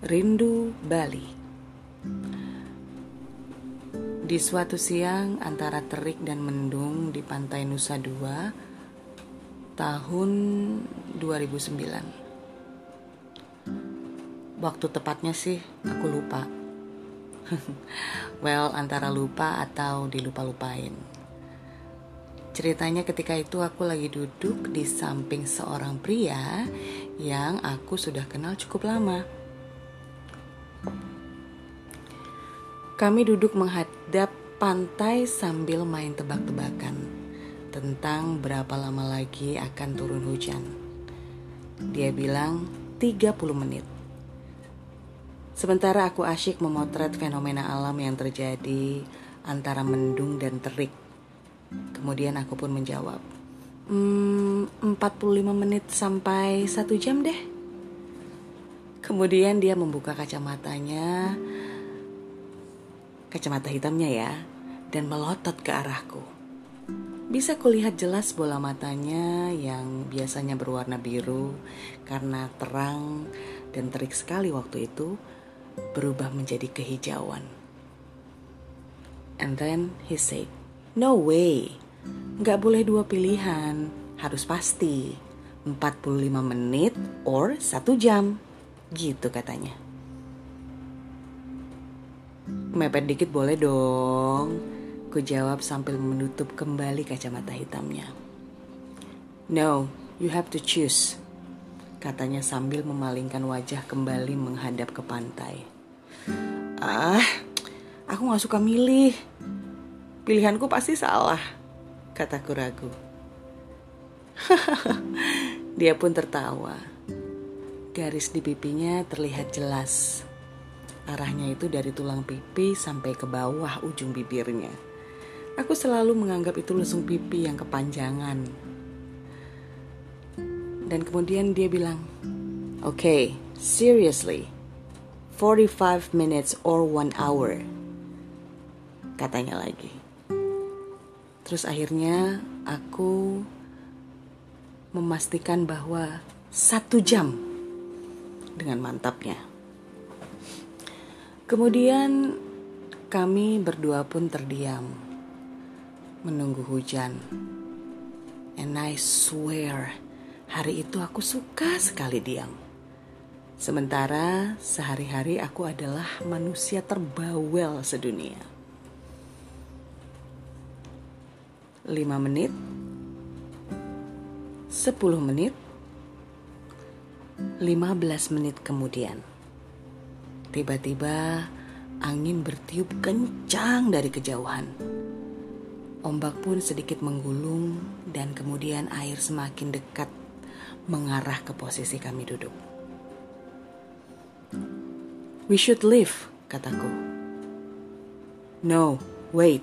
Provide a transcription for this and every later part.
Rindu Bali. Di suatu siang antara terik dan mendung di pantai Nusa Dua tahun 2009 Waktu tepatnya sih aku lupa. Well antara lupa atau dilupa-lupain. Ceritanya ketika itu aku lagi duduk di samping seorang pria yang aku sudah kenal cukup lama Kami duduk menghadap pantai sambil main tebak-tebakan tentang berapa lama lagi akan turun hujan. Dia bilang 30 menit. Sementara aku asyik memotret fenomena alam yang terjadi antara mendung dan terik. Kemudian aku pun menjawab, hmm, 45 menit sampai satu jam deh. Kemudian dia membuka kacamatanya kacamata hitamnya ya, dan melotot ke arahku. Bisa kulihat jelas bola matanya yang biasanya berwarna biru karena terang dan terik sekali waktu itu berubah menjadi kehijauan. And then he said, No way, nggak boleh dua pilihan, harus pasti 45 menit or satu jam, gitu katanya. Mepet dikit boleh dong. Ku jawab sambil menutup kembali kacamata hitamnya. No, you have to choose. Katanya sambil memalingkan wajah kembali menghadap ke pantai. Ah, aku gak suka milih. Pilihanku pasti salah, kataku ragu. Dia pun tertawa. Garis di pipinya terlihat jelas Arahnya itu dari tulang pipi sampai ke bawah ujung bibirnya. Aku selalu menganggap itu lesung pipi yang kepanjangan. Dan kemudian dia bilang, Oke, okay, seriously, 45 minutes or one hour. Katanya lagi. Terus akhirnya aku memastikan bahwa satu jam dengan mantapnya. Kemudian kami berdua pun terdiam, menunggu hujan. And I swear, hari itu aku suka sekali diam. Sementara sehari-hari aku adalah manusia terbawel sedunia. Lima menit, sepuluh menit, lima belas menit kemudian Tiba-tiba angin bertiup kencang dari kejauhan. Ombak pun sedikit menggulung dan kemudian air semakin dekat mengarah ke posisi kami duduk. We should leave, kataku. No, wait,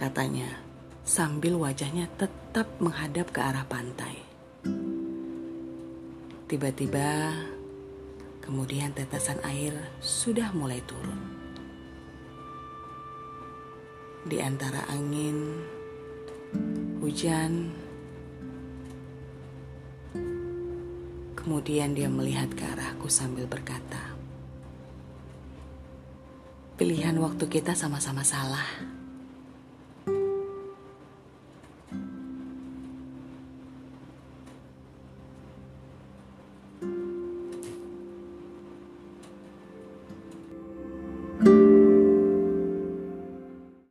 katanya sambil wajahnya tetap menghadap ke arah pantai. Tiba-tiba Kemudian tetesan air sudah mulai turun. Di antara angin, hujan, kemudian dia melihat ke arahku sambil berkata, "Pilihan waktu kita sama-sama salah."